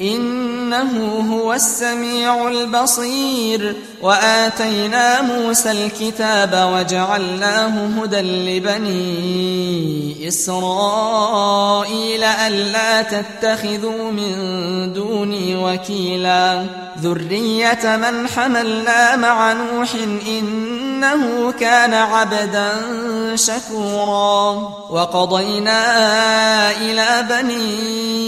إنه هو السميع البصير. وآتينا موسى الكتاب وجعلناه هدى لبني إسرائيل ألا تتخذوا من دوني وكيلا. ذرية من حملنا مع نوح إنه كان عبدا شكورا. وقضينا إلى بني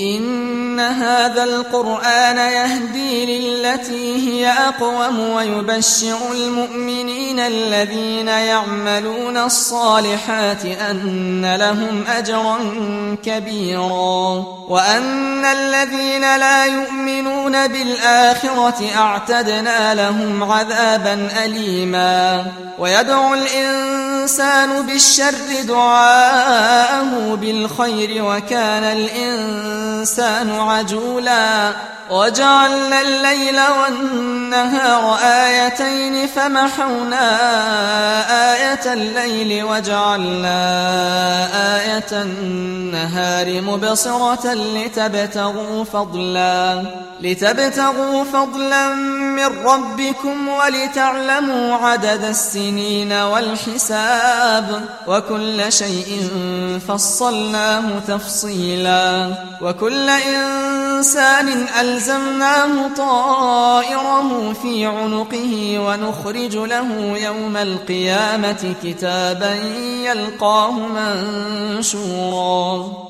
إن هذا القرآن يهدي للتي هي أقوم ويبشر المؤمنين الذين يعملون الصالحات أن لهم أجرا كبيرا وأن الذين لا يؤمنون بالآخرة أعتدنا لهم عذابا أليما ويدعو الإنسان بالشر دعاءه بالخير وكان الإنسان عجولا. وجعلنا الليل والنهار آيتين فمحونا آية الليل وجعلنا آية النهار مبصرة لتبتغوا فضلا لتبتغوا فضلا من ربكم ولتعلموا عدد السنين والحساب وكل شيء فصلناه تفصيلا وكل إنسان ألزمناه طائره في عنقه ونخرج له يوم القيامة كتابا يلقاه منشورا.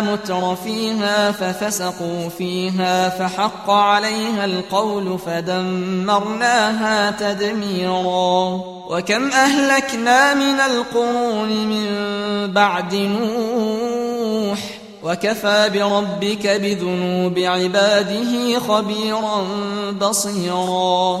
متر فيها ففسقوا فيها فحق عليها القول فدمرناها تدميرا. وكم أهلكنا من القرون من بعد نوح وكفى بربك بذنوب عباده خبيرا بصيرا.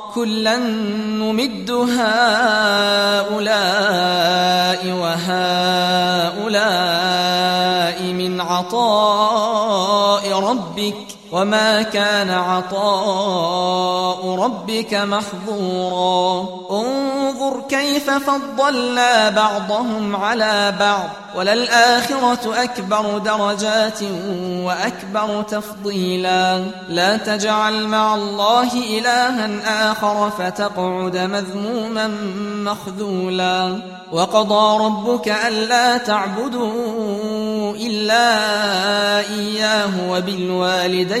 كلا نمد هؤلاء وهؤلاء من عطاء ربك وما كان عطاء ربك محظورا انظر كيف فضلنا بعضهم على بعض وللآخرة أكبر درجات وأكبر تفضيلا لا تجعل مع الله إلها آخر فتقعد مذموما مخذولا وقضى ربك ألا تعبدوا إلا إياه وبالوالدين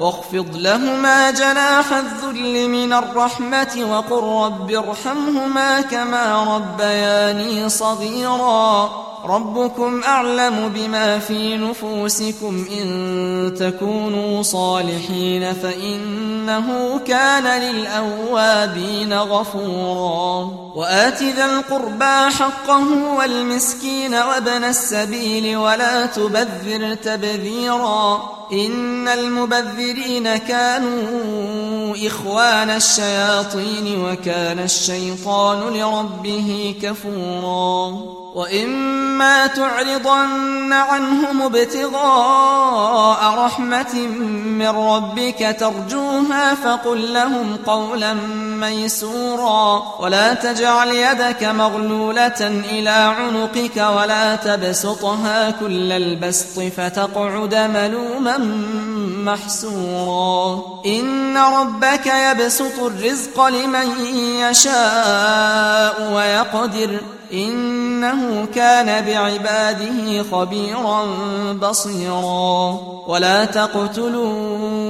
واخفض لهما جناح الذل من الرحمة وقل رب ارحمهما كما ربياني صغيرا. ربكم أعلم بما في نفوسكم إن تكونوا صالحين فإنه كان للأوابين غفورا. وآت ذا القربى حقه والمسكين وابن السبيل ولا تبذر تبذيرا. إن المبذرين كانوا إخوان الشياطين وكان الشيطان لربه كفورا. وإما تعرضن عنهم ابتغاء رحمة من ربك ترجوها فقل لهم قولا ميسورا ولا تجعل يدك مغلولة إلى عنقك ولا تبسطها كل البسط فتقعد ملوما محسورا إن ربك يبسط الرزق لمن يشاء ويقدر إنه كان بعباده خبيرا بصيرا. ولا تقتلوا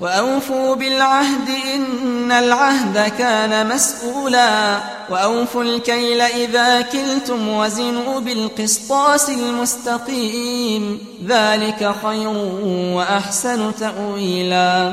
وأوفوا بالعهد إن العهد كان مسؤولا وأوفوا الكيل إذا كلتم وزنوا بالقسطاس المستقيم ذلك خير وأحسن تأويلا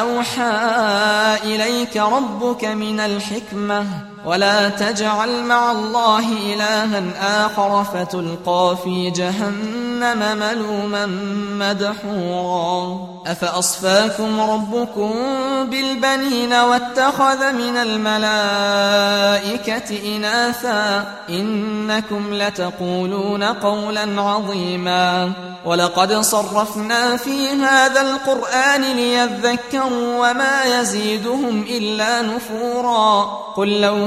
أوحى إليك ربك من الحكمة. ولا تجعل مع الله إلها آخر فتلقى في جهنم ملوما مدحورا. أفأصفاكم ربكم بالبنين واتخذ من الملائكة إناثا؟ إنكم لتقولون قولا عظيما. ولقد صرفنا في هذا القرآن ليذكروا وما يزيدهم إلا نفورا. قل لو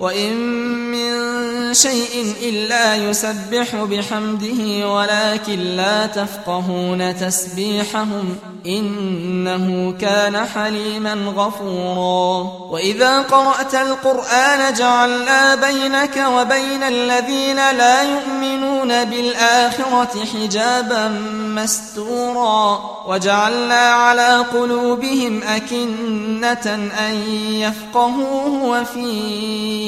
وإن من شيء إلا يسبح بحمده ولكن لا تفقهون تسبيحهم إنه كان حليما غفورا. وإذا قرأت القرآن جعلنا بينك وبين الذين لا يؤمنون بالآخرة حجابا مستورا. وجعلنا على قلوبهم أكنة أن يفقهوه وفي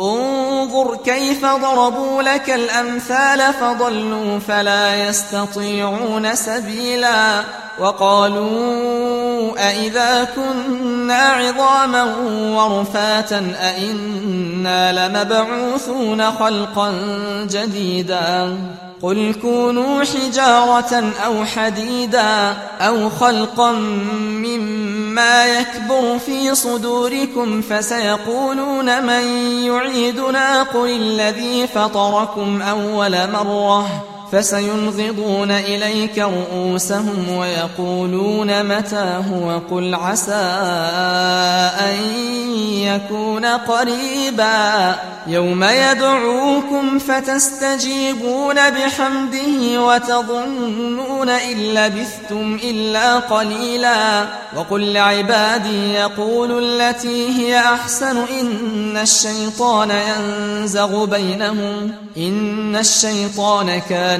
انظر كيف ضربوا لك الأمثال فضلوا فلا يستطيعون سبيلا وقالوا أئذا كنا عظاما ورفاتا أئنا لمبعوثون خلقا جديدا قل كونوا حجارة أو حديدا أو خلقا مما يكبر في صدوركم فسيقولون من يعيدنا قل الذي فطركم أول مرة فسينغضون إليك رؤوسهم ويقولون متى هو قل عسى أن يكون قريبا يوم يدعوكم فتستجيبون بحمده وتظنون إن لبثتم إلا قليلا وقل لعبادي يقول التي هي أحسن إن الشيطان ينزغ بينهم إن الشيطان كان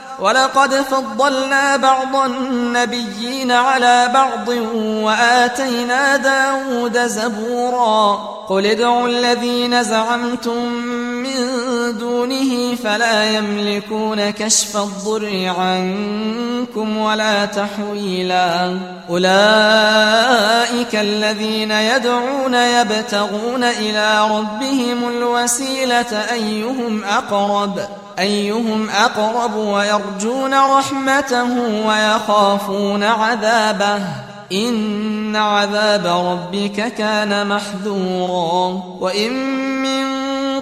ولقد فضلنا بعض النبيين على بعض وآتينا داود زبورا. قل ادعوا الذين زعمتم من دونه فلا يملكون كشف الضر عنكم ولا تحويلا. أولئك الذين يدعون يبتغون إلى ربهم الوسيلة أيهم أقرب؟ أيهم أقرب ويرجون رحمته ويخافون عذابه؟ إن عذاب ربك كان محذورا. وإن من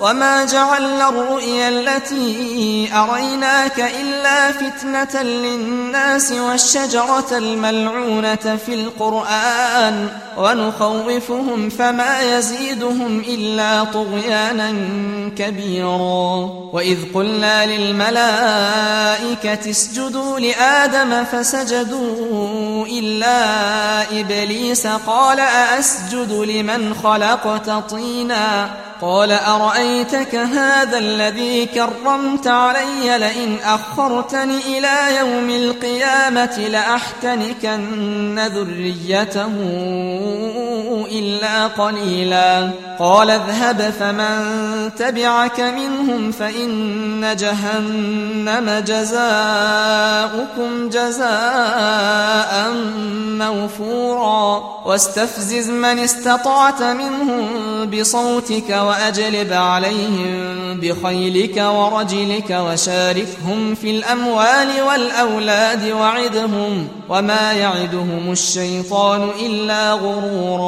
وما جعلنا الرؤيا التي أريناك إلا فتنة للناس والشجرة الملعونة في القرآن ونخوفهم فما يزيدهم إلا طغيانا كبيرا وإذ قلنا للملائكة اسجدوا لآدم فسجدوا إلا إبليس قال أأسجد لمن خلقت طينا قال أرأيتك هذا الذي كرمت علي لئن أخرتني إلى يوم القيامة لأحتنكن ذريته. إلا قليلا. قال اذهب فمن تبعك منهم فإن جهنم جزاؤكم جزاء موفورا. واستفزز من استطعت منهم بصوتك وأجلب عليهم بخيلك ورجلك وشاركهم في الأموال والأولاد وعدهم وما يعدهم الشيطان إلا غرورا.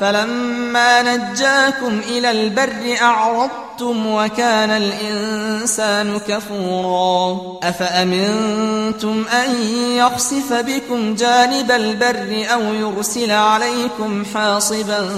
فلما نجاكم إلى البر أعرضتم وكان الإنسان كفورا. أفأمنتم أن يخسف بكم جانب البر أو يرسل عليكم حاصبا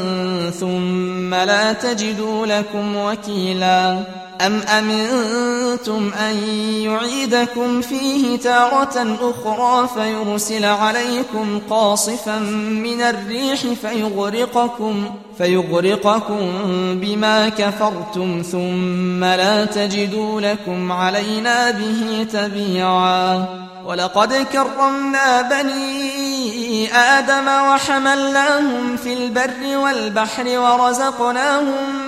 ثم لا تجدوا لكم وكيلا؟ أم أمنتم أن يعيدكم فيه تارة أخرى فيرسل عليكم قاصفا من الريح فيغرقكم فيغرقكم بما كفرتم ثم لا تجدوا لكم علينا به تبيعا ولقد كرمنا بني آدم وحملناهم في البر والبحر ورزقناهم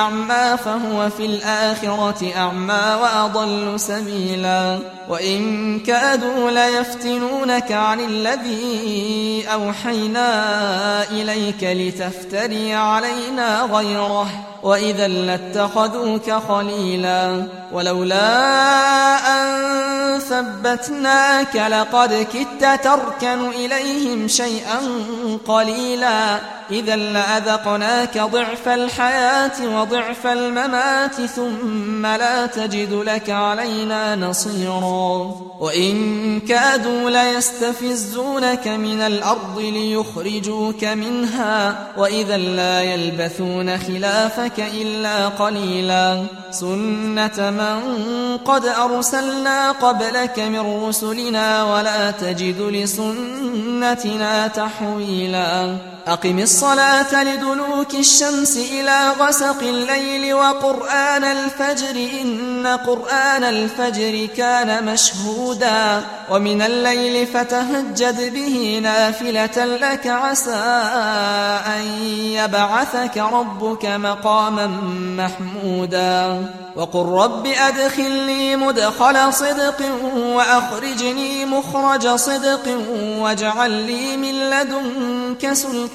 أعمى فهو في الآخرة أعمى وأضل سبيلا. وإن كادوا ليفتنونك عن الذي أوحينا إليك لتفتري علينا غيره. وإذا لاتخذوك خليلا ولولا أن ثبتناك لقد كدت تركن إليهم شيئا قليلا. إذا لأذقناك ضعف الحياة وضعف الممات ثم لا تجد لك علينا نصيرا. وإن كادوا ليستفزونك من الأرض ليخرجوك منها. وإذا لا يلبثون خلافك إلا قليلا سنة من قد أرسلنا قبلك من رسلنا ولا تجد لسنتنا تحويلا أقم الصلاة لدلوك الشمس إلى غسق الليل وقرآن الفجر إن قرآن الفجر كان مشهودا ومن الليل فتهجد به نافلة لك عسى أن يبعثك ربك مقاما محمودا وقل رب أدخلني مدخل صدق وأخرجني مخرج صدق واجعل لي من لدنك سلطانا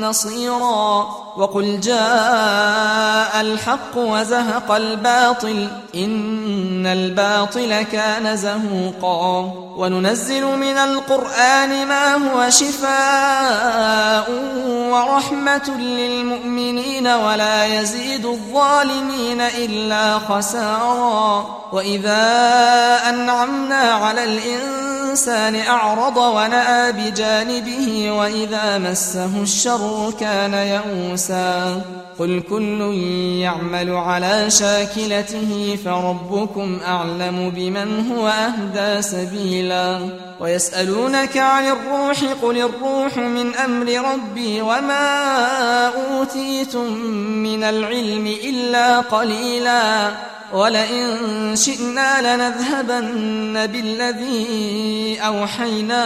نصيرا وقل جاء الحق وزهق الباطل إن الباطل كان زهوقا وننزل من القرآن ما هو شفاء ورحمة للمؤمنين ولا يزيد الظالمين إلا خسارا وإذا أنعمنا على الإنسان أعرض ونأى بجانبه وإذا مسه الشر كان يئوسا قل كل يعمل على شاكلته فربكم أعلم بمن هو أهدى سبيلا ويسألونك عن الروح قل الروح من أمر ربي وما أوتيتم من العلم إلا قليلا ولئن شئنا لنذهبن بالذي أوحينا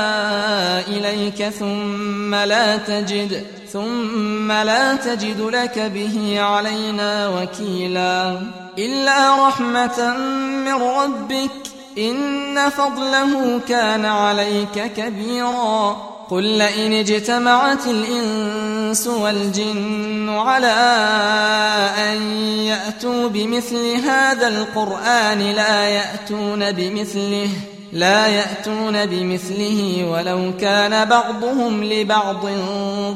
إليك ثم لا تجد ثم لا تجد لك به علينا وكيلا. إلا رحمة من ربك إن فضله كان عليك كبيرا. قل لئن اجتمعت الإنس والجن على أن يأتوا بمثل هذا القرآن لا يأتون بمثله. لا يأتون بمثله ولو كان بعضهم لبعض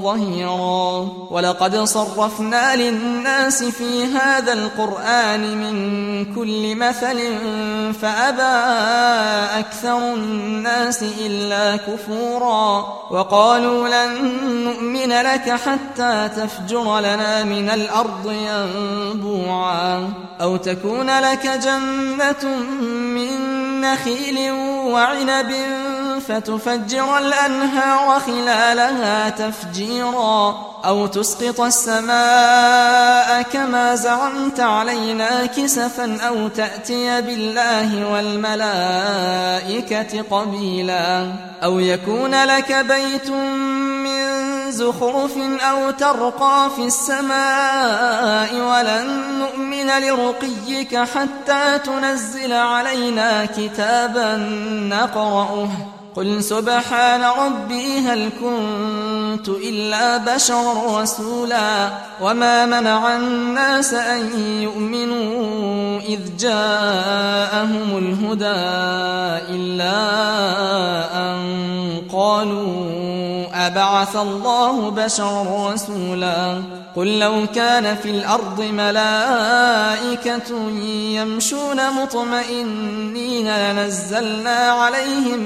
ظهيرا. ولقد صرفنا للناس في هذا القرآن من كل مثل فأبى أكثر الناس إلا كفورا. وقالوا لن نؤمن لك حتى تفجر لنا من الأرض ينبوعا. أو تكون لك جنة من نخيل وعنب فتفجر الأنهار خلالها تفجيرا أو تسقط السماء كما زعمت علينا كسفا أو تأتي بالله والملائكة قبيلا أو يكون لك بيت زخرف أو ترقى في السماء ولن نؤمن لرقيك حتى تنزل علينا كتابا نقرأه قل سبحان ربي هل كنت إلا بشرا رسولا وما منع الناس أن يؤمنوا إذ جاءهم الهدى إلا أن قالوا أبعث الله بشرا رسولا قل لو كان في الأرض ملائكة يمشون مطمئنين لنزلنا عليهم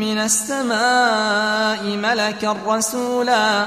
من السماء ملكا رسولا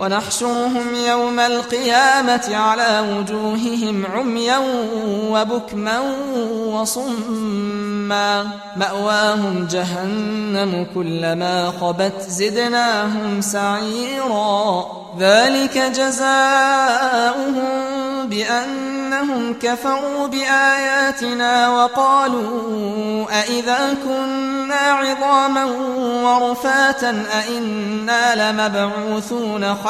ونحشرهم يوم القيامة على وجوههم عميا وبكما وصما. مأواهم جهنم كلما خبت زدناهم سعيرا. ذلك جزاؤهم بأنهم كفروا بآياتنا وقالوا أئذا كنا عظاما ورفاتا أئنا لمبعوثون خلقا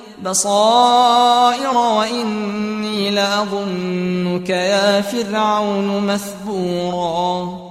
بصائر وإني لأظنك يا فرعون مثبورا.